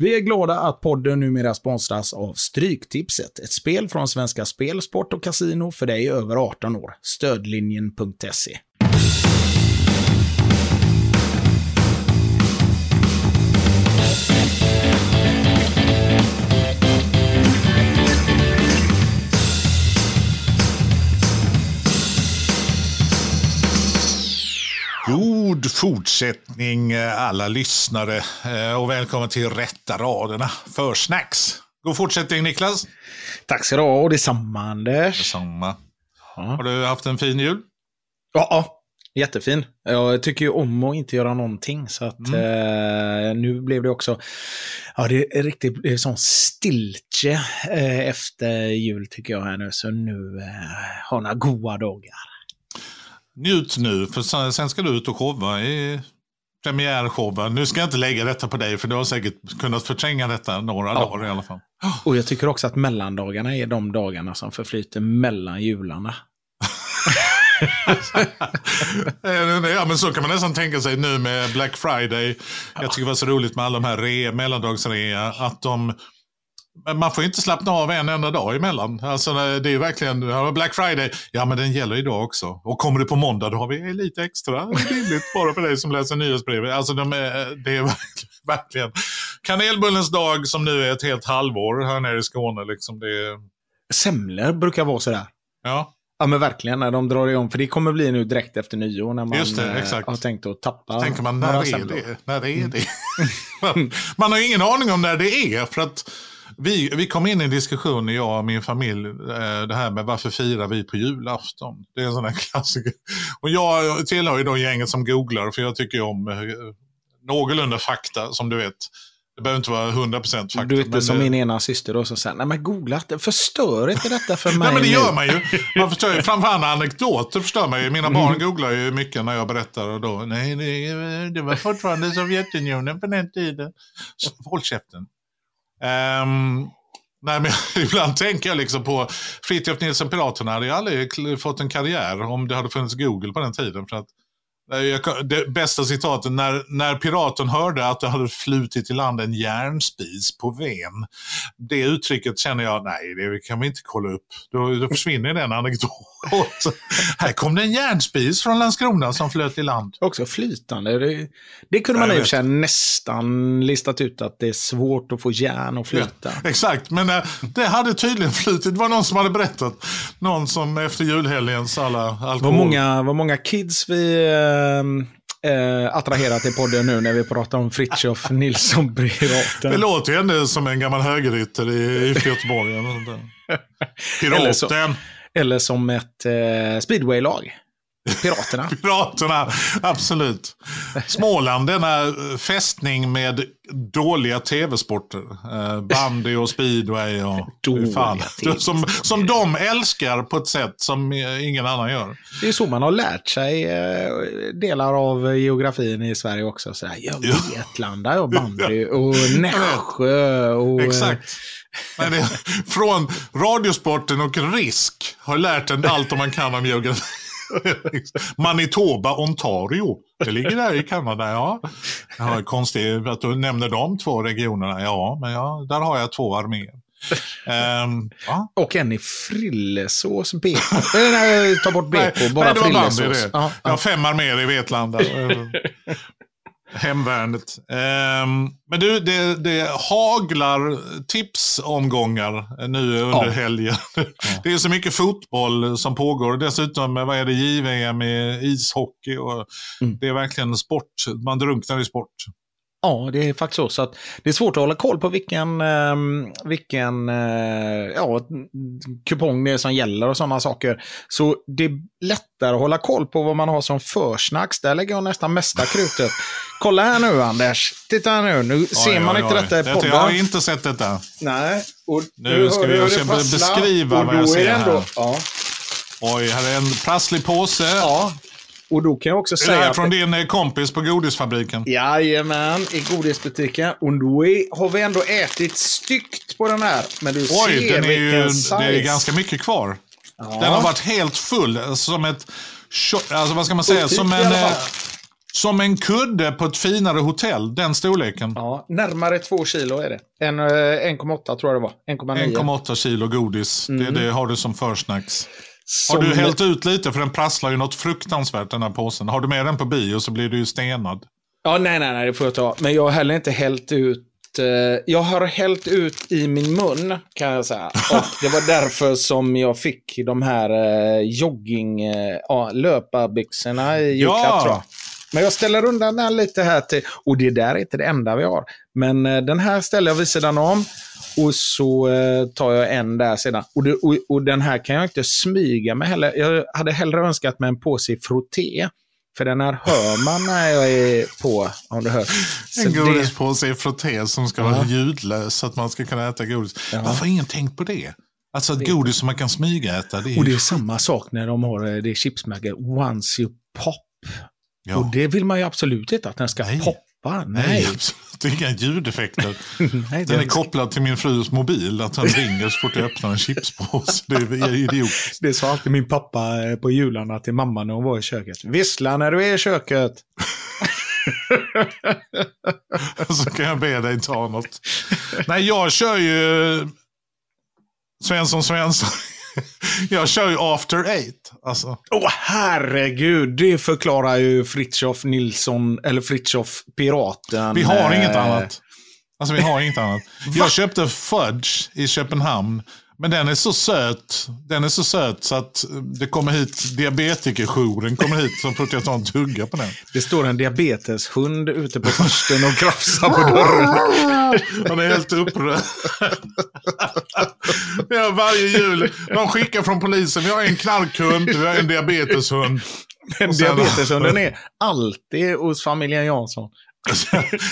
Vi är glada att podden numera sponsras av Stryktipset, ett spel från Svenska Spel, Sport och Casino för dig över 18 år. Stödlinjen.se. God fortsättning eh, alla lyssnare eh, och välkommen till Rätta raderna för snacks. God fortsättning Niklas. Tack så du ha och detsamma Anders. Detsamma. Ja. Har du haft en fin jul? Ja, ja, jättefin. Jag tycker ju om att inte göra någonting. Så att eh, nu blev det också, ja det är riktigt det är sån stiltje eh, efter jul tycker jag här nu. Så nu eh, har några goda dagar. Njut nu, för sen- ska du ut och showa i premiärshowen. Nu ska jag inte lägga detta på dig, för du har säkert kunnat förtränga detta några dagar i alla fall. Och jag tycker också att mellandagarna är de dagarna som förflyter mellan jularna. Eh, ja, men så kan man nästan tänka sig nu med Black Friday. Jag tycker det var så roligt med alla de här re, mellandagsrea, att de man får inte slappna av en enda dag emellan. Alltså, det är verkligen, Black Friday, ja men den gäller idag också. Och kommer det på måndag då har vi lite extra billigt bara för dig som läser nyhetsbrevet. Alltså de är, det är verkligen, kanelbullens dag som nu är ett helt halvår här nere i Skåne. Liksom. Det är, Semlor brukar vara sådär. ja. Ja men verkligen, när de drar igång. För det kommer bli nu direkt efter nyår när man det, eh, har tänkt att tappa tänker man, när är semlor. det? När är det? man, man har ingen aning om när det är. För att vi, vi kom in i en diskussion, jag och min familj, eh, det här med varför firar vi på julafton? Det är en sån här klassiker. Och jag tillhör ju då gänget som googlar, för jag tycker om eh, någorlunda fakta, som du vet. Det behöver inte vara 100% fakta. Du vet men, som min ena syster då som säger, nej men googla inte, förstör inte detta för mig Nej men det nu." gör man ju. Man förstör ju. Framförallt anekdoter förstör man ju. Mina Mm. barn googlar ju mycket när jag berättar. Och då, nej, nej, det var fortfarande Sovjetunionen på den tiden. Så, Håll käften. Um, nej, men ibland tänker jag liksom på Fritiof Nilsson Piraterna. hade ju aldrig fått en karriär om det hade funnits Google på den tiden. För att, jag det bästa citatet, när, när piraten hörde att det hade flutit i land en järnspis på Ven. Det uttrycket känner jag, nej det kan vi inte kolla upp. Då, då försvinner den anekdoten. Här kom det en järnspis från Landskrona som flöt i land. Också flytande. Det, det kunde man i och för sig nästan listat ut att det är svårt att få järn att flyta. Exakt, men eh, det hade tydligen flutit. Det var någon som hade berättat. Någon som efter julhelgens alla alkohol... Vad många, vad många kids vi eh, eh, attraherar till podden nu när vi pratar om Fritiof Nilsson Det Piraten. låter ju ändå som en gammal högerytter i IFK Göteborg. där. Eller så- Piraten, Eller som ett eh, speedwaylag. Piraterna. Piraterna, absolut. Småland, denna fästning med dåliga tv-sporter. Eh, bandy och speedway och... Fan, som, som de älskar på ett sätt som eh, ingen annan gör. Det är så man har lärt sig eh, delar av geografin i Sverige också. Så här, ja. Vetlanda och bandy och Nässjö och... Exakt. Men det, från Radiosporten och Risk har lärt en allt om man kan om geografi. Manitoba, Ontario. Det ligger där i Kanada, ja. ja konstigt att du nämner de två regionerna. Ja, men ja, där har jag två arméer. Ehm, ja. Och en i frillesås BK. Nej, ta bort BK, Nej, bara nej, det var bandy frillesås. det. Ja, Jag har fem arméer i Vetlanda. Hemvärnet. Ehm, men du, det, det haglar tipsomgångar nu under Ja. helgen. Det är så mycket fotboll som pågår. Dessutom, vad är det, JVM i ishockey. Och Mm. Det är verkligen sport. Man drunknar i sport. Ja, det är faktiskt så. så att det är svårt att hålla koll på vilken, ehm, vilken eh, ja, kupong det är som gäller och sådana saker. Så det är lättare att hålla koll på vad man har som försnacks. Där lägger jag nästan mesta krutet. Kolla här nu Anders. Titta här nu. Nu ser Oj, man oj, inte detta i Jag har podden. inte sett detta. Nej. Och Nu ska vi- prasslar. beskriva vad jag ser ändå- här. Ja. Oj, här är en prasslig påse. ja. Och då kan jag också Är det säga här att... från din eh, kompis på godisfabriken? Jajamän, i godisbutiken. Och då är, har vi ändå ätit styggt på den här. Men du Oj, ser den är ju, vilken det size. är ganska mycket kvar. Ja. Den har varit helt full. Som ett... Alltså vad ska man säga? Som en... eh. Som en kudde på ett finare hotell, den storleken. Ja, närmare två kilo är det. En, eh, 1,8 tror jag det var. 1,9. 1,8 kilo godis. Mm. Det, det har du som försnacks. Har Som- du hällt ut lite, för den prasslar ju något fruktansvärt den här påsen. Har du med den på bio så blir du ju stenad. Ja, nej, nej, nej, det får jag ta. Men jag har heller inte hällt ut... Eh, jag har hällt ut i min mun, kan jag säga. Och det var därför som jag fick de här eh, jogging... Eh, löparbyxorna i julklapp, Ja. Men jag ställer undan den lite här till... Och det där är inte det enda vi har. Men eh, den här ställer jag vid sidan om. Och så eh, tar jag en där sedan. Och, det, och, och den här kan jag inte smyga med heller. Jag hade hellre önskat mig en påse frotté. För den här hör man när jag är på, om du hör. Så En det, godispåse i frotté som ska vara ljudlös så att man ska kunna äta godis. Ja. Varför har ingen tänkt på det? Alltså ett godis som man kan smygäta. Det är och det är samma sak när de har eh, det chipsmärket Once You Pop. Ja. Och det vill man ju absolut inte att den ska Nej. poppa. Nej, Nej. absolut inga ljudeffekter. Nej, Den är kopplad till min frus mobil, att han ringer så fort jag öppnar en chipspåse. Det är idiot. det sa alltid min pappa eh, på jularna till mamma när hon var i köket. Vissla när du är i köket. Så kan jag be dig ta något. Nej, jag kör ju Svensson Svensson. Jag kör ju after eight. Alltså, Åh herregud, det förklarar ju Fritjof Nilsson, eller Fritjof Piraten. vi har inget eh, annat. Alltså vi har inget annat. Jag köpte fudge i Köpenhamn. Men den är så söt. Den är så söt så att det kommer hit, diabetikersjouren kommer hit tar en tugga på den. Det står en diabeteshund ute på farsten och krafsar på dörren. Han är helt upprörd. ja, varje jul. De skickar från polisen. Vi har en knarkhund, vi har en diabeteshund. Men diabeteshunden är alltid hos familjen Jansson.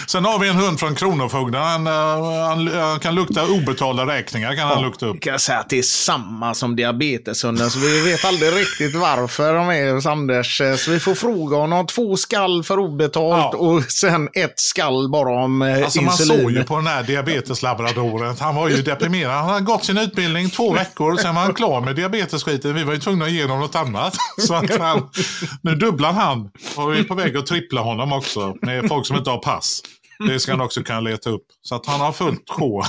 Sen har vi en hund från Kronofogden. Han, eh, han, han kan lukta obetalda räkningar. kan han lukta upp. Jag kan säga att det är samma som diabeteshunden, så vi vet aldrig riktigt varför de är hos Anders. Eh, Så vi får fråga honom. Två skall för obetalt Ja. och sen ett skall bara om eh, Alltså man insulin. såg ju på den här diabeteslabradoren han var ju deprimerad. Han hade gått sin utbildning två veckor, sen var han klar med diabetesskiten. Vi var ju tvungna att ge honom något annat. Så att han, nu dubblar han och vi är på väg att trippla honom också med folk som inte har pass. Det ska han också kunna leta upp. Så att han har fullt sjå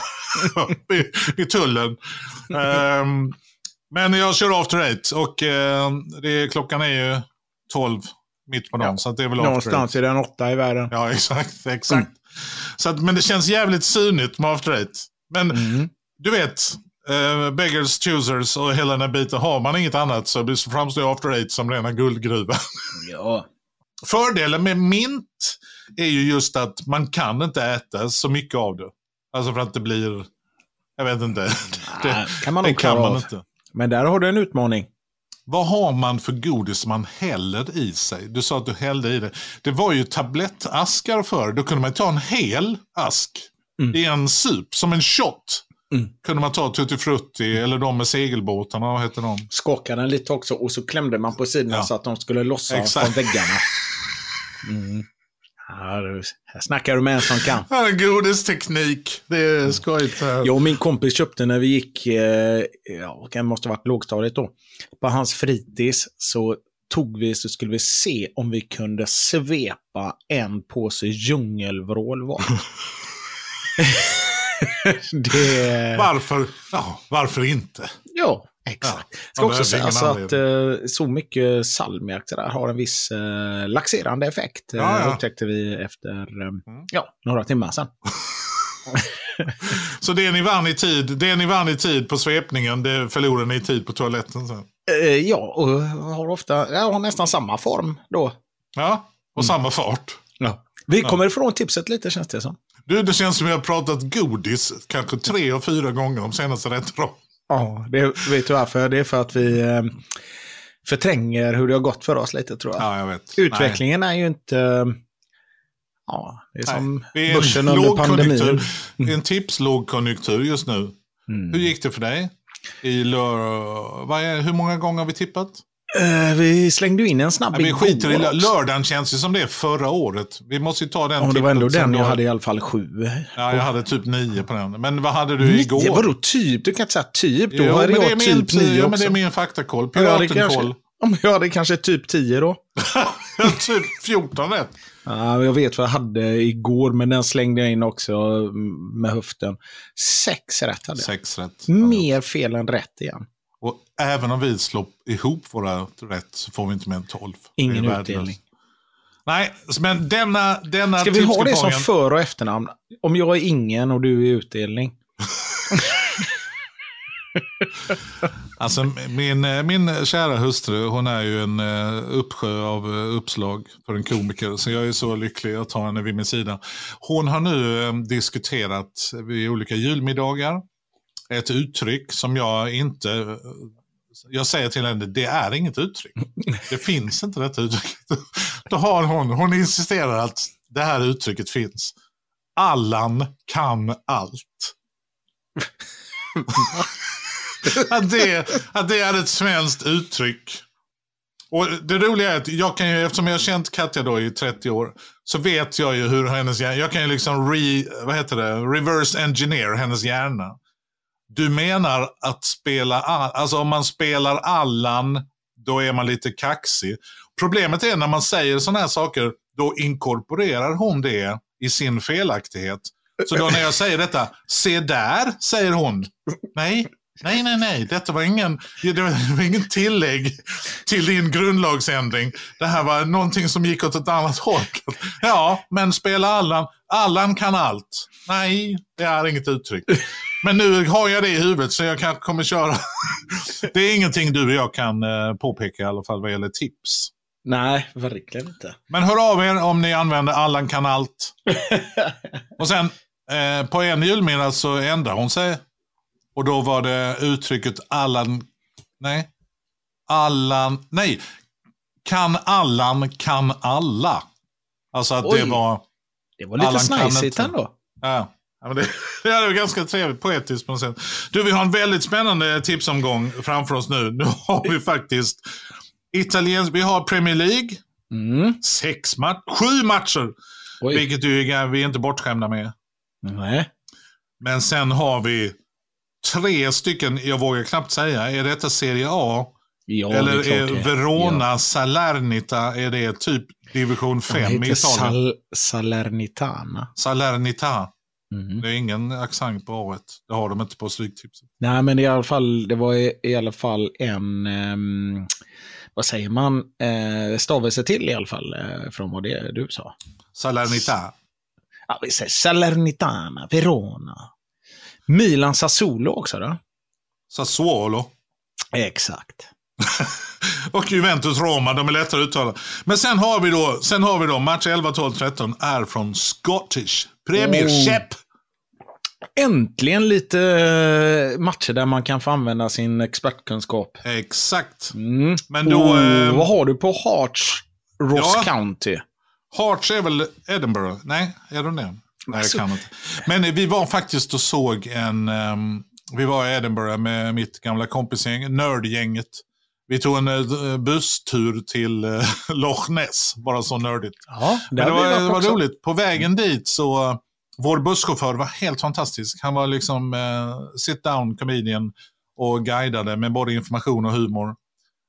i, i tullen. Ehm, men jag kör after eight och eh, det, klockan är ju 12 mitt på dagen. Ja, så att det är väl. Någonstans i den åtta i världen. Ja, exakt. exakt. Så att, men det känns jävligt synigt med After Eight. Men Mm. du vet, uh, Beggars Choosers och Helena Bita, har man inget annat så framstår After Eight som rena guldgruvan. Ja. Fördelen med mint är ju just att man kan inte äta så mycket av det. Alltså för att det blir, jag vet inte. Nej, Det, kan man det kan man av. inte. Men där har du en utmaning. Vad har man för godis man häller i sig? Du sa att du hällde i det. Det var ju tablettaskar förr. Då kunde man ta en hel ask Mm. i en sup, som en shot. Mm. Kunde man ta Tutti Frutti eller de med segelbåtarna, vad heter de? Skakade den lite också och så klämde man på sidorna Ja. så att de skulle lossa Exakt. från väggarna. Mm. Ja, du, här snackar du med en som kan. Ja, godisteknik. Det är skojigt. här. Jag och min kompis köpte när vi gick, eh, ja, det måste ha varit lågstadiet då, på hans fritids så tog vi så skulle vi se om vi kunde svepa en påse djungelvrål var. det... Varför? Ja, varför inte? Ja, exakt. Ja, Ska också behöver säga ingen så att eh, så mycket salmiak där har en viss eh, laxerande effekt. eh, Ja, ja. Upptäckte vi efter eh, ja, några timmar sedan. Så det ni vann i tid, det ni vann i tid på svepningen, det förlorade ni i tid på toaletten sen. Eh, ja, och har ofta, jag har nästan samma form då. Ja, och samma fart. Ja. Vi kommer ifrån tipset lite känns det som. Du, det känns som vi har pratat godis kanske tre och fyra gånger de senaste rätt. Ja, det vet du varför? Det är för att vi eh, förtränger hur det har gått för oss lite tror jag. Ja, jag vet. Utvecklingen är ju inte... Ja, det är Nej. som Nej. Börsen en under pandemin. lågkonjunktur. Det är en tipslågkonjunktur just nu. Mm. Hur gick det för dig? I lör... Är... Hur många gånger har vi tippat? Eh, vi slängde ju in en snabb Nej, skiter i igår. Lördagen känns ju som det är förra året. Vi måste ju ta den Ja, det var ändå den jag hade i alla fall sju. Ja, jag hade typ nio på den. Men vad hade du igår? Nio? Vadå typ? Du kan inte säga typ. Då Jo, hade men det är jag min, typ nio ja, också. men det är min faktakoll. Piratenkoll. men jag hade kanske typ tio då. typ 14 rätt. Ja, jag vet vad jag hade igår, men den slängde jag in också med höften. Sex rätt hade jag. Sex rätt. Mer fel än rätt igen. Och även om vi slår ihop våra rätt så får vi inte mer än 12. Ingen utdelning. Nej, men denna, denna Ska vi ha det som för och efternamn? Om jag är ingen och du är utdelning. Alltså min, min kära hustru, hon är ju en eh, uppsjö av eh, uppslag för en komiker. Så jag är så lycklig att ha henne vid min sida. Hon har nu eh, diskuterat vid olika julmiddagar ett uttryck som jag inte... Jag säger till henne, det är inget uttryck. Det finns inte detta uttryck. Då har hon, hon insisterar att det här uttrycket finns. Allan kan allt. att, det, att det är ett svenskt uttryck. Och Det roliga är att jag kan ju, eftersom jag har känt Katja då i 30 år, så vet jag ju hur hennes hjärna, jag kan ju liksom re, vad heter det, reverse engineer hennes hjärna. Du menar att spela, all- alltså om man spelar Allan, då är man lite kaxig. Problemet är när man säger sådana här saker, då inkorporerar hon det i sin felaktighet. Så då när jag säger detta, se där, säger hon. Nej, nej, nej, nej, detta var ingen, det var ingen tillägg till din grundlagsändring. Det här var någonting som gick åt ett annat håll. Ja, men spela Allan, Allan kan allt. Nej, det är inget uttryck. Men nu har jag det i huvudet så jag kanske kommer köra. Det är ingenting du och jag kan eh, påpeka i alla fall vad gäller tips. Nej, verkligen inte. Men hör av er om ni använder Allan kan allt. Och sen eh, på en julmiddag så ändrade hon sig. Och då var det uttrycket Allan... Nej. Allan... Nej. Kan Allan kan alla. Alltså att det Oj. var... Det var lite snajsigt ändå. Ja. Ja, det, det är ganska trevligt, poetiskt på något sätt. Du, vi har en väldigt spännande tipsomgång framför oss nu. Nu har vi faktiskt italiensk, vi har Premier League, Mm. sex matcher, sju matcher. Oj. Vilket ju är, vi är inte bortskämda med. Nej. Men sen har vi tre stycken, jag vågar knappt säga, är detta Serie A? Ja, eller det är är. Verona Salernita, är det typ division Ja. De 5 i Italien? Sal Salernitana. Salernita. Mm. Det är ingen accent på A Det har de inte på Stryktipset. Nej, men i alla fall, det var i, i alla fall en, ehm, vad säger man, eh, stavelse till i alla fall eh, från vad det du sa. Salernita. Ja, vi säger Salernitana, Verona. Milan Sassuolo också då? Sassuolo. Exakt. Och Juventus Roma, de är lättare att uttala. Men sen har vi då, sen har vi då match 11, 12, 13 är från Scottish Premiership. Äntligen lite eh, matcher där man kan få använda sin expertkunskap. Exakt. Mm. Men då, oh, eh, vad har du på Hearts Ross Ja. County? Hearts är väl Edinburgh? Nej, är de det? Nej, jag Alltså- kan inte. Men eh, vi var faktiskt och såg en... ehm, vi var i Edinburgh med mitt gamla kompisgäng, Nördgänget. Vi tog en eh, busstur till eh, Loch Ness, bara så nördigt. Ja, Men det vi var, det var roligt. På vägen dit så, uh, vår busschaufför var helt fantastisk. Han var liksom uh, sit down comedian och guidade med både information och humor.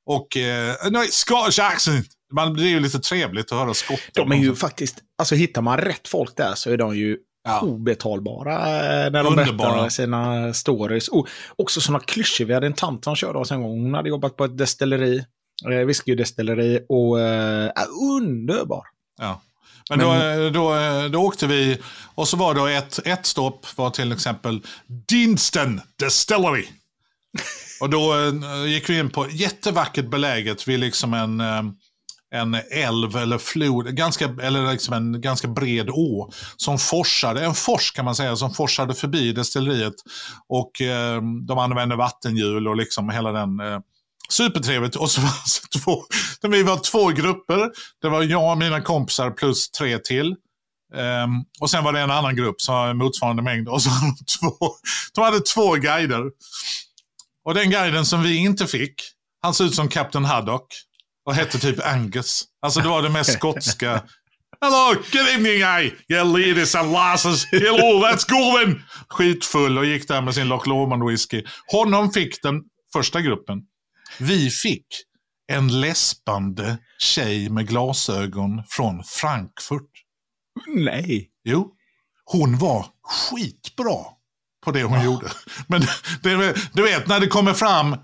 Och uh, no, Scottish accent. Man, det är ju lite trevligt att höra skott. De är ju faktiskt, alltså hittar man rätt folk där så är de ju Ja. obetalbara eh, när de Underbara. berättar sina stories. Och också sådana klyschor. Vi hade en tant som körde oss en gång. Hon hade jobbat på ett destilleri, eh, whiskydestilleri och är underbar. Ja. Men, Då, eh, då, eh, då åkte vi och så var det ett, ett stopp var till exempel Dinston Distillery. Och då gick vi in på jättevackert beläget vid liksom en, en älv eller flod, ganska, eller liksom en ganska bred å som forsade, en fors kan man säga, som forsade förbi destilleriet. Och eh, de använde vattenhjul och liksom hela den eh, Supertrevligt. Och så var det två, vi var två grupper. Det var jag och mina kompisar plus tre till. Um, och sen var det en annan grupp som var motsvarande mängd. Och så hade de två, de hade två guider. Och den guiden som vi inte fick, han såg ut som Captain Haddock. Och hette typ Angus. Alltså det var det mest skotska. Hello, good evening I, you ladies and lasses. Hello, let's go then. Skitfull och gick där med sin Loch Lomond whisky. Honom fick den första gruppen. Vi fick en läspande tjej med glasögon från Frankfurt. Nej. Jo, hon var skitbra på det hon Ja. gjorde. Men du vet, när det kommer fram,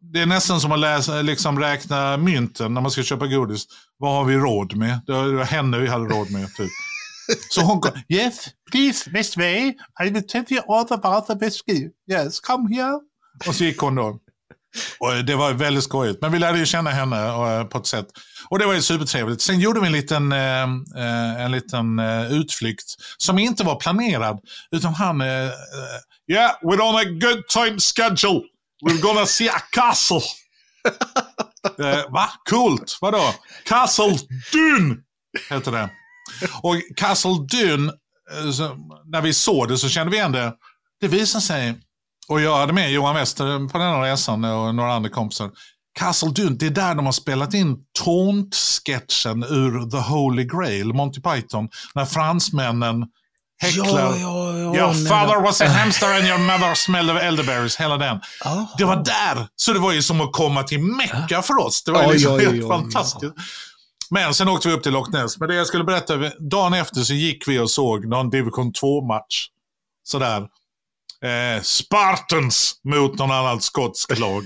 det är nästan som att läsa, liksom räkna mynten när man ska köpa godis. Vad har vi råd med? Det var henne vi hade råd med. Typ. Så hon kom, yes, please, Miss Way, I will tell you all about the whiskey. Yes, come here. Och så gick hon då. Och det var väldigt skojigt. Men vi lärde ju känna henne eh, på ett sätt. Och det var ju supertrevligt. Sen gjorde vi en liten, eh, eh en liten eh, utflykt som inte var planerad. Utan han... Eh, eh yeah, we're on a good time schedule. We're gonna see a castle. eh, va? Coolt. Vadå? Castle Dune heter det. Och Castle Dune, eh, så, när vi såg det så kände vi igen det. Det visade sig, och jag hade med Johan Wester på den här resan och några andra kompisar. Castle Dune, det är där de har spelat in Taunt-sketchen ur The Holy Grail, Monty Python. När fransmännen häcklar. Ja, ja, ja. Your father was a hamster and your mother smelled of elderberries. Hela den. Jaha. Det var där. Så det var ju som att komma till Mecka för oss. Det var ju liksom helt fantastiskt. Men sen åkte vi upp till Loch Ness. Men det jag skulle berätta, dagen efter så gick vi och såg någon division 2-match. Sådär. Eh, Spartans mot någon annan skotsk lag.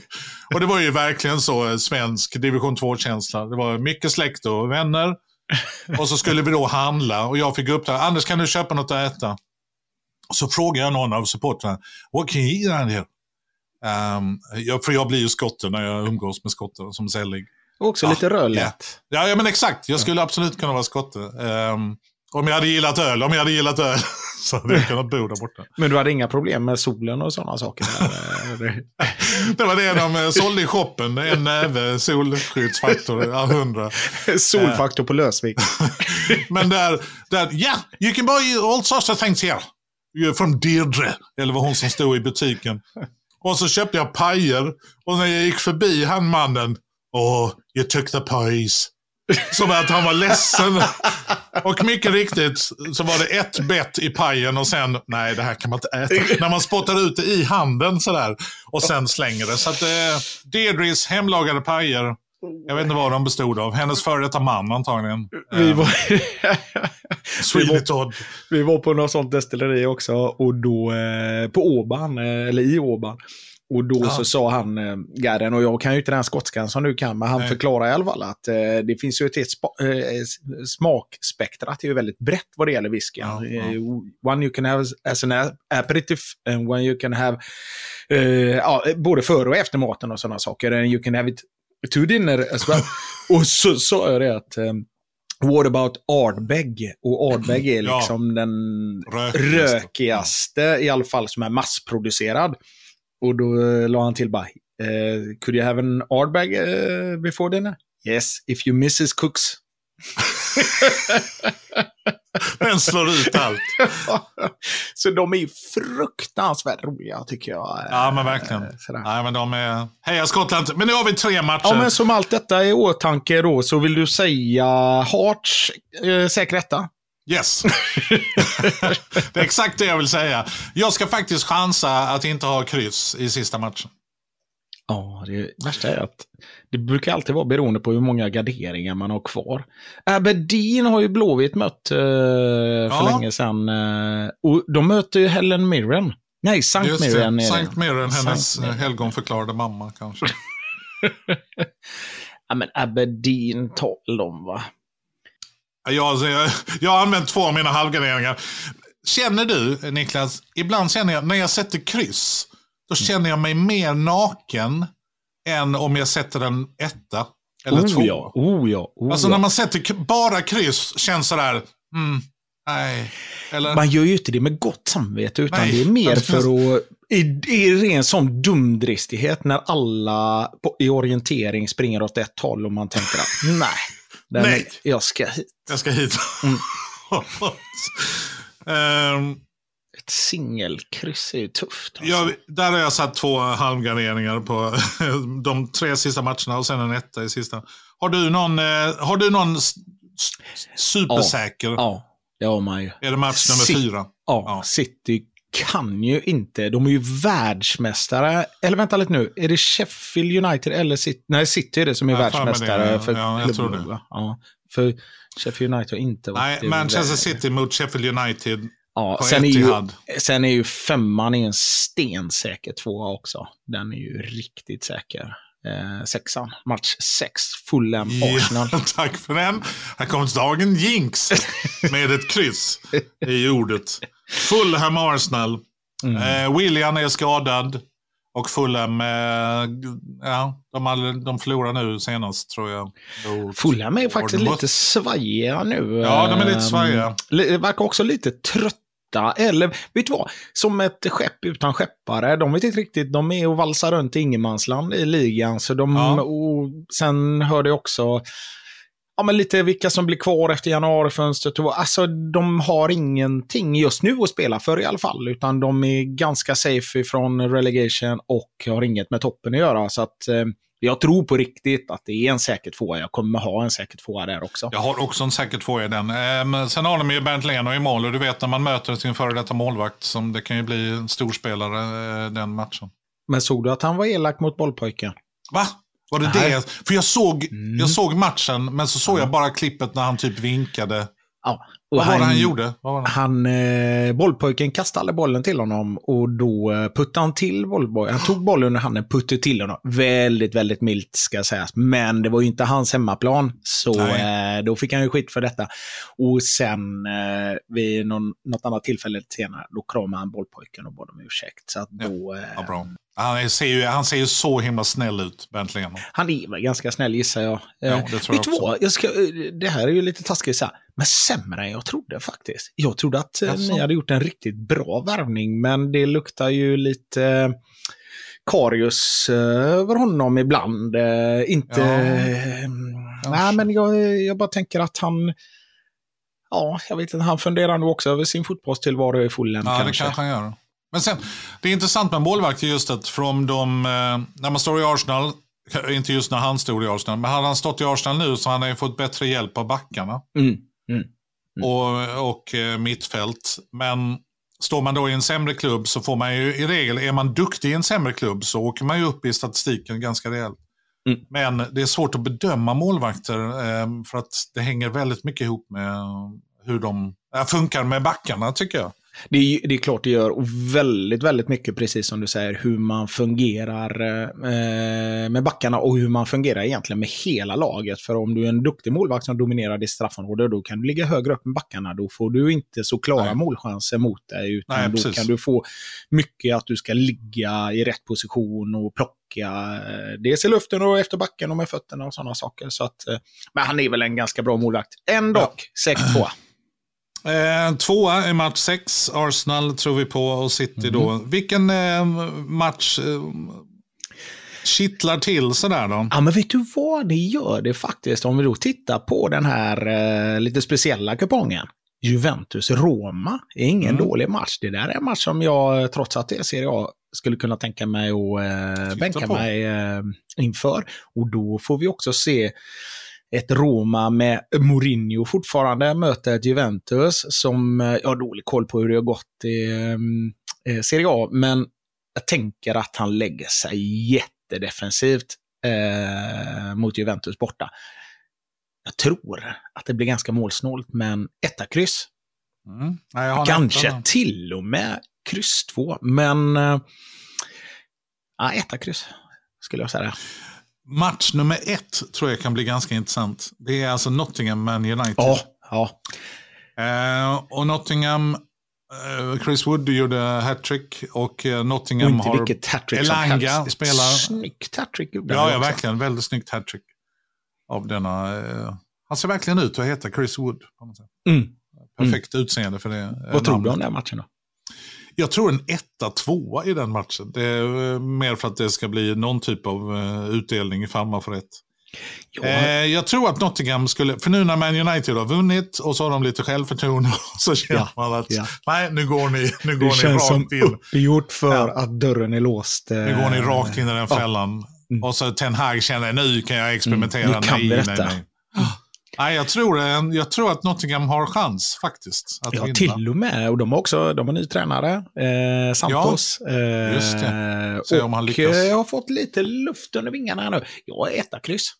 Och det var ju verkligen så eh, svensk division 2-känsla. Det var mycket släkt och vänner. Och så skulle vi då handla och jag fick upp det. Anders, kan du köpa något att äta? Och så frågade jag någon av supportrarna. What can you eat around here? Um, jag, för jag blir ju skotte när jag umgås med skotter som sällig. Också Ja, lite rödlätt. Ja, ja, men exakt. Jag skulle absolut kunna vara skotte. Um, om jag hade gillat öl, om jag hade gillat öl, så hade jag kunnat bo där borta. Men du hade inga problem med solen och sådana saker? Det var det de eh, sålde i shoppen. En näve solskyddsfaktor, ja, 100. Solfaktor på lösvikt. Men där, där, yeah, you can buy all sorts of things here. You're from Deirdre, eller var hon som stod i butiken. Och så köpte jag pajer och när jag gick förbi han mannen, oh, you took the pies. Som att han var ledsen. Och mycket riktigt så var det ett bett i pajen och sen, nej det här kan man inte äta. När man spottar ut det i handen sådär och sen slänger det. Så att eh, Deirdres hemlagade pajer, jag vet inte vad de bestod av. Hennes före detta man antagligen. Vi Eh, var, Sweeney Todd. vi var på något sånt destilleri också, och då eh, på Åban, eh, eller i Åban. Och då Ja. så sa han, eh, Garden, och jag kan ju inte den skotskan som du kan, men han Nej. förklarar i alla fall att eh, det finns ju ett helt spa, eh, smakspektrat är ju väldigt brett vad det gäller whiskyn. Ja, ja. Eh, one you can have as an aperitif and one you can have eh, ja, både före och efter maten och sådana saker. And you can have it to dinner as well. och så sa jag det att eh, What about Ardbeg? Och Ardbeg är Ja. liksom den Rökigaste. rökigaste, i alla fall som är massproducerad. Och då eh, la han till bara, eh, could you have an Ardbeg eh, before dinner? Yes, if you misses cooks. Den slår ut allt. Så de är fruktansvärt roliga tycker jag. eh, Ja, men verkligen. sådär. Nej, men de är... Heja Skottland! Men nu har vi tre matcher. Ja, men som allt detta i åtanke då så vill du säga Hearts eh, säkra etta? Yes. det är exakt det jag vill säga. Jag ska faktiskt chansa att inte ha kryss i sista matchen. Ja, det värsta är att det brukar alltid vara beroende på hur många garderingar man har kvar. Aberdeen har ju Blåvitt mött eh, för Ja. länge sedan. Eh, och de möter ju Helen Mirren. Nej, Sankt Just. Mirren det. Sankt Mirren, hennes Sankt Mirren. helgonförklarade mamma kanske. Ja, men Aberdeen tar de va? Jag, jag, jag har använt två av mina halvgarderingar. Känner du, Niklas, ibland känner jag, när jag sätter kryss, då känner jag mig mer naken än om jag sätter en etta eller två. Oh ja, oh ja, oh Alltså när man sätter bara kryss känns sådär, mm, nej. Eller, Man gör ju inte det med gott samvete, utan Nej, det är mer men- för att... I, I ren sån dumdristighet när alla på, i orientering springer åt ett håll och man tänker att nej, Nej. Är, jag ska hit. jag ska hit. Mm. Ehm, Ett singelkryss är ju tufft. Alltså. jag, där har jag satt två halvgarderingar på de tre sista matcherna och sen en etta i sista. Har du någon, eh, har du någon supersäker? Ja, det har man ju. Är det match nummer Sitt. fyra? Ja, Ja. City kan ju inte, de är ju världsmästare. Eller vänta lite nu, är det Sheffield United eller City? Nej, City är det som är mig världsmästare det, för ja, jag tror det. Ja, för Sheffield United har inte varit Nej, i Manchester. City mot Sheffield United Ja, sen är, ju, sen är ju femman är en stensäker tvåa också. Den är ju riktigt säker. Eh, sexan, match sex, Fulham, Arsenal. Ja, tack för den. Här kommer dagen jinx med ett kryss i ordet. Fulham Arsenal. Mm. Eh, William är skadad. Och Fulham, eh, ja, de, hade, de förlorar nu senast tror jag. Fulham är faktiskt lite svajiga nu. Ja, de är lite Ehm, svajiga. Verkar också lite trötta. Eller, vet du vad? Som ett skepp utan skeppare. De vet inte riktigt. De är och valsar runt i ingenmansland i ligan. Så de, Ja. och sen hörde jag också ja, men lite vilka som blir kvar efter januarifönstret. Alltså, de har ingenting just nu att spela för i alla fall. Utan de är ganska safe ifrån relegation och har inget med toppen att göra. Så att eh, jag tror på riktigt att det är en säker tvåa. Jag kommer ha en säker tvåa där också. Jag har också en säkert tvåa i den. Eh, men sen har de ju Bernt Leno i mål och du vet när man möter sin före detta målvakt som det kan ju bli en storspelare eh, den matchen. Men såg du att han var elak mot bollpojken? Va? Var det Nej. det? För jag såg, Mm. jag såg matchen men så såg Ja. jag bara klippet när han typ vinkade. Ja. Vad var det han gjorde? Han, eh, bollpojken kastade bollen till honom och då eh, puttade han till bollbojen. Han tog bollen under handen, puttade till honom. Väldigt, väldigt milt ska sägas. Men det var ju inte hans hemmaplan. Så eh, då fick han ju skit för detta. Och sen eh, vid någon, något annat tillfälle senare, då kramade han bollpojken och bad om ursäkt. Så då, eh, Ja, bra. Han ser, ju, han ser ju så himla snäll ut, Bernt Leno. Han är väl ganska snäll gissar jag. Ja, Eh, det tror jag vet också. vad? Jag ska, eh, det här är ju lite taskigt så här, men sämre än jag trodde faktiskt. Jag trodde att Jaså? ni hade gjort en riktigt bra värvning, men det luktar ju lite eh, Karius eh, över honom ibland. Inte... Ja, nej, men jag, jag bara tänker att han... Ja, jag vet inte. Han funderar nog också över sin fotbollstillvaro i Fulham Ja, det kanske. han gör. Men sen, det är intressant med målvakter just att från de, när man står i Arsenal, inte just när han stod i Arsenal, men hade han stått i Arsenal nu så hade han ju fått bättre hjälp av backarna Mm. Mm. Och, och eh, mittfält. Men står man då i en sämre klubb så får man ju i regel, är man duktig i en sämre klubb så åker man ju upp i statistiken ganska rejält. Mm. Men det är svårt att bedöma målvakter eh, för att det hänger väldigt mycket ihop med hur de äh, funkar med backarna tycker jag. Det är, det är klart det gör. Och väldigt, väldigt mycket, precis som du säger, hur man fungerar eh, med backarna och hur man fungerar egentligen med hela laget. För om du är en duktig målvakt som dominerar ditt straffområde, då kan du ligga högre upp med backarna. Då får du inte så klara Nej. målchanser mot dig. Utan Nej, då precis. kan du få mycket att du ska ligga i rätt position och plocka eh, dels i luften och efter backen och med fötterna och sådana saker. Så att, eh, men han är väl en ganska bra målvakt. Ja. säker tvåa. Eh, tvåa i match sex. Arsenal tror vi på och City då. Vilken eh, match eh, kittlar till sådär då? Ja, men vet du vad? Det gör det faktiskt. Om vi då tittar på den här eh, lite speciella kupongen. Juventus-Roma är ingen Mm. dålig match. Det där är en match som jag, trots att det är Serie A, skulle kunna tänka mig att eh, bänka på. mig eh, inför. Och då får vi också se ett Roma med Mourinho fortfarande möter ett Juventus som, eh, jag har dålig koll på hur det har gått i eh, Serie A, men jag tänker att han lägger sig jättedefensivt eh, mot Juventus borta. Jag tror att det blir ganska målsnålt, men etta kryss. Mm. En Kanske då. till och med kryss två, men eh, ja, etta kryss skulle jag säga. Match nummer ett tror jag kan bli ganska intressant. Det är alltså Nottingham Man United. Ja, ja. Eh, och Nottingham, eh, Chris Wood gjorde hattrick och eh, Och Nottingham inte har... vilket hattrick som Elanga helst. spelar- Snyggt hattrick Ja, ja, verkligen. Väldigt snyggt hattrick. Av denna... Eh, han ser verkligen ut att heta Chris Wood. På något sätt. Mm. Perfekt utseende för det. eh, Vad tror du om den matchen då? Jag tror en etta, tvåa i den matchen. Det är eh, mer för att det ska bli någon typ av eh, utdelning ifall man får rätt. Eh, jag tror att Nottingham skulle, för nu när Man United har vunnit och så har de lite självförtroende så känner Ja, man att ja. nej, nu går ni, nu det går ni känns som rakt in. uppgjort för Ja. att dörren är låst. eh, Nu går ni rakt in i den fällan. Mm. Och så Ten Hag känner nu kan jag experimentera. Mm, nu kan nej, vi nej, detta. nej. Nej, jag tror, eh, jag tror att Nottingham har chans faktiskt. Att Ja, vinna. till och med. Och de har också de har ny tränare, eh, Santos. Ja, just det. Se om han och lyckas. eh, har fått lite luft under vingarna här nu. Jag är etta kryss.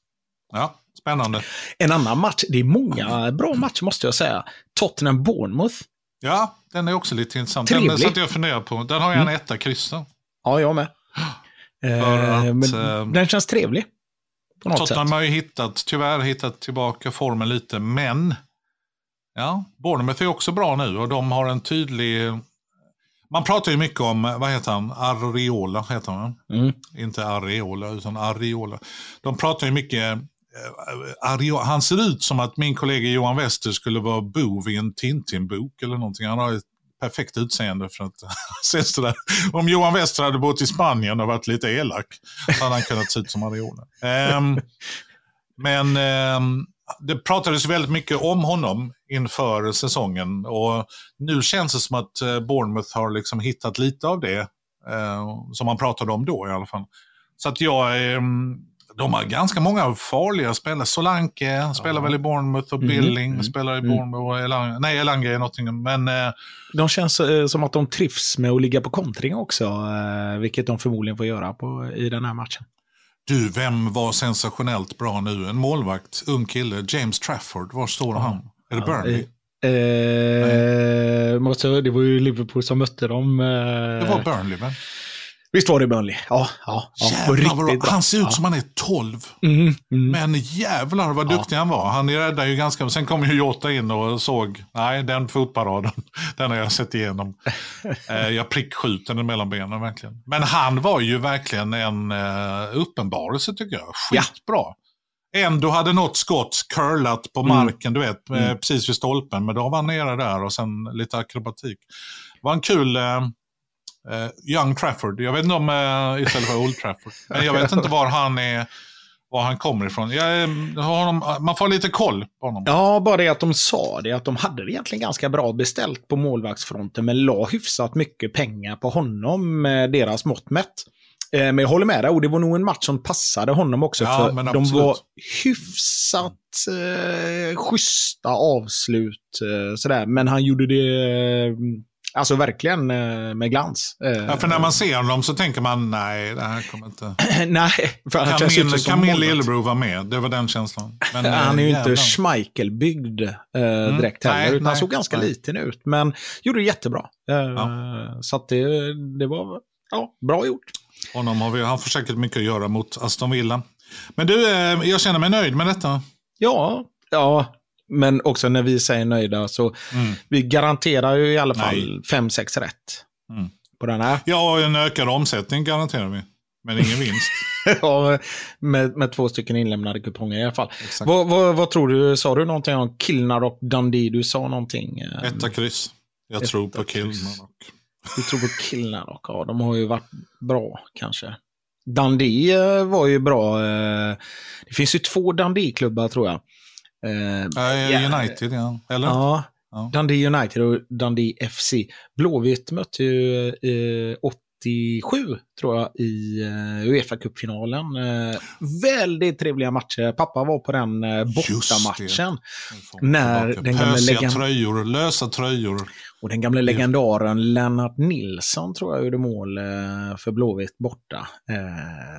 Ja, spännande. En annan match, det är många bra matcher måste jag säga. Tottenham-Bournemouth. Ja, den är också lite intressant. Den Trevlig. satt jag och funderade på. Den har jag en Mm. etta kryss då. Ja, jag med. Eh, att, men eh, den känns trevlig. På något Tottenham sätt. har ju hittat, tyvärr hittat tillbaka formen lite, men ja, Bournemouth är också bra nu och de har en tydlig... Man pratar ju mycket om, vad heter han, Areola heter han, Mm. inte Areola utan Areola. De pratar ju mycket, eh, han ser ut som att min kollega Johan Wester skulle vara bov i en Tintin-bok eller någonting. Han har ett perfekt utseende för att se sådär. Om Johan Wester hade bott i Spanien och varit lite elak så hade han kunnat se ut som han gjorde. Um, men um, det pratades väldigt mycket om honom inför säsongen och nu känns det som att eh, Bournemouth har liksom hittat lite av det uh, som man pratade om då i alla fall. Så att jag, um, de har ganska många farliga spelare. Solanke spelar väl i Bournemouth och Mhm, Billing mm, spelar i mm. Bournemouth. Och Elanga, nej, Elanga är någonting. Men eh, De känns eh, som att de trivs med att ligga på kontring också, eh, vilket de förmodligen får göra på, i den här matchen. du, vem var sensationellt bra nu? En målvakt, ung kille, James Trafford. Var står han? Är det Burnley? Eh, måste, det var ju Liverpool som mötte dem. Eh, Det var Burnley väl? Visst var det Burnley? Ja, ja. ja Jävlar vad bra. Han ser ut ja. som han är 12. Mm, mm. Men jävlar vad Ja. duktig han var. Han räddade ju ganska... Sen kom ju Jota in och såg, nej den fotparaden, den har jag sett igenom. eh, jag prickskjuter den mellan benen verkligen. Men han var ju verkligen en eh, uppenbarelse tycker jag. Ja. Skitbra. Ändå hade något skott curlat på Mm. marken, du vet, eh, Mm. precis vid stolpen. Men då var han nere där och sen lite akrobatik. Det var en kul... Eh, Young Trafford. Jag vet inte om eh, istället för Old Trafford. Men jag vet inte var han är, var han kommer ifrån. Jag, eh, honom, man får lite koll på honom. Ja, bara det att de sa det, att de hade det egentligen ganska bra beställt på målvaktsfronten, men la hyfsat mycket pengar på honom deras mått mätt. Men jag håller med dig, och det var nog en match som passade honom också, Ja, för de var hyfsat eh, schyssta avslut, eh, sådär. men han gjorde det alltså verkligen eh, med glans. Eh, Ja, för när man ser honom så tänker man, nej, det här kommer inte... Nej, för han Kan min, kan min lillebror vara med? Det var den känslan. Men, Han är ju eh, inte jävlar. Schmeichel-byggd eh, direkt heller, Nej, utan han nej, såg ganska nej. liten ut. Men gjorde det jättebra. Eh, Så att det, det var ja, bra gjort. Honom har vi, han får säkert mycket att göra mot Aston Villa. Men du, eh, jag känner mig nöjd med detta. Ja, ja, men också när vi säger nöjda så Mm. vi garanterar ju i alla fall 5-6 rätt Mm. på den här. Ja, en ökad omsättning garanterar vi. Men ingen vinst. Ja, med, med två stycken inlämnade kuponger i alla fall. Vad, vad, vad tror du? Sa du någonting om Kilnar och Dundee? Du sa någonting. eh, Etta kryss. Jag Etta tror på. Kilman. Och... Du tror på Kilnar och ja, de har ju varit bra kanske. Dundee eh, var ju bra. eh, Det finns ju två Dundee-klubbar tror jag. Eh, United, ja. Eller? Ja, Ja. Dundee United och Dundee FC. Blåvitt mötte ju eh, 87, tror jag, i eh, Uefa-cupfinalen. Eh, väldigt trevliga matcher. Pappa var på den eh, bortamatchen. När den gamla legend- tröjor, lösa tröjor. Och den gamla legendaren Lennart Nilsson tror jag gjorde mål för Blåvitt borta.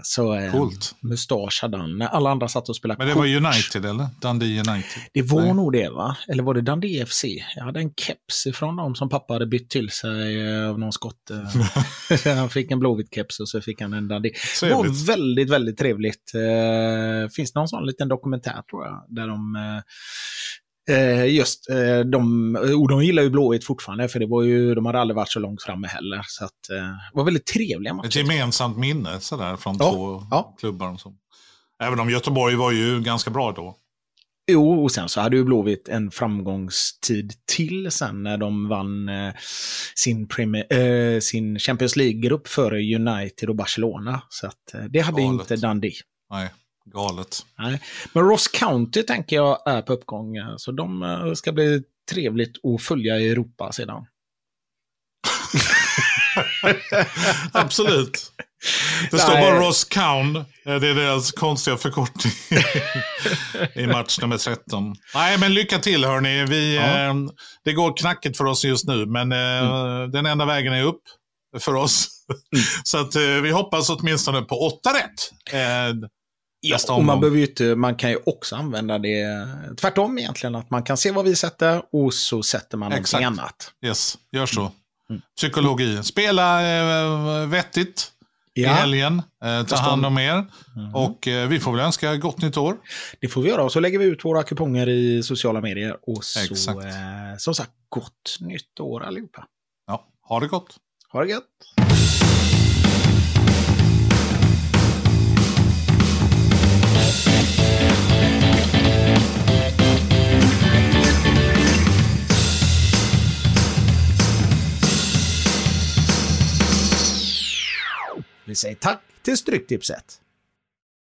Så Coolt. mustasch hade han. Alla andra satt och spelade Men det kort. var United eller? Dundee United. Det var Nej. nog det va? Eller var det Dundee FC? Jag hade en keps ifrån dem som pappa hade bytt till sig av någon skott. han fick en blåvit keps och så fick han en Dundee. Det var väldigt, väldigt trevligt. Eh, finns det någon sån liten dokumentär tror jag, där de eh, Eh, just eh, de, och de gillar ju Blåvitt fortfarande, för det var ju, de hade aldrig varit så långt framme heller. Så att, eh, det var väldigt trevliga Ett matcher. gemensamt minne sådär, från Ja, två ja. klubbar. och så. Även om Göteborg var ju ganska bra då. Jo, och sen så hade ju Blåvitt en framgångstid till sen när de vann eh, sin, Premier, eh, sin Champions League-grupp före United och Barcelona. Så att, eh, det hade Galet. inte Dundee. Nej, galet. Nej. Men Ross County tänker jag är på uppgång. eh, Så de eh, ska bli trevligt att följa i Europa sedan. Absolut. Det står bara Ross Cown. Eh, Det är deras konstiga förkortning i match nummer 13. Nej, men lycka till hörni. Vi, Ja. eh, det går knackigt för oss just nu, men eh, den enda vägen är upp för oss. Så att, eh, vi hoppas åtminstone på åtta rätt. Eh, Ja, och man, behöver inte, man kan ju också använda det tvärtom egentligen. Att man kan se vad vi sätter och så sätter man Exakt. någonting annat. yes, gör så. Mm. Psykologi. Spela eh, vettigt i helgen. Eh, ta hand om er. Mhm. Och eh, vi får väl önska gott nytt år. Det får vi göra. Och så lägger vi ut våra kuponger i sociala medier. Och så, Exakt. eh, som sagt, gott nytt år allihopa. Ja, ha det gott. Ha det gött! Vi säger tack till Stryktipset.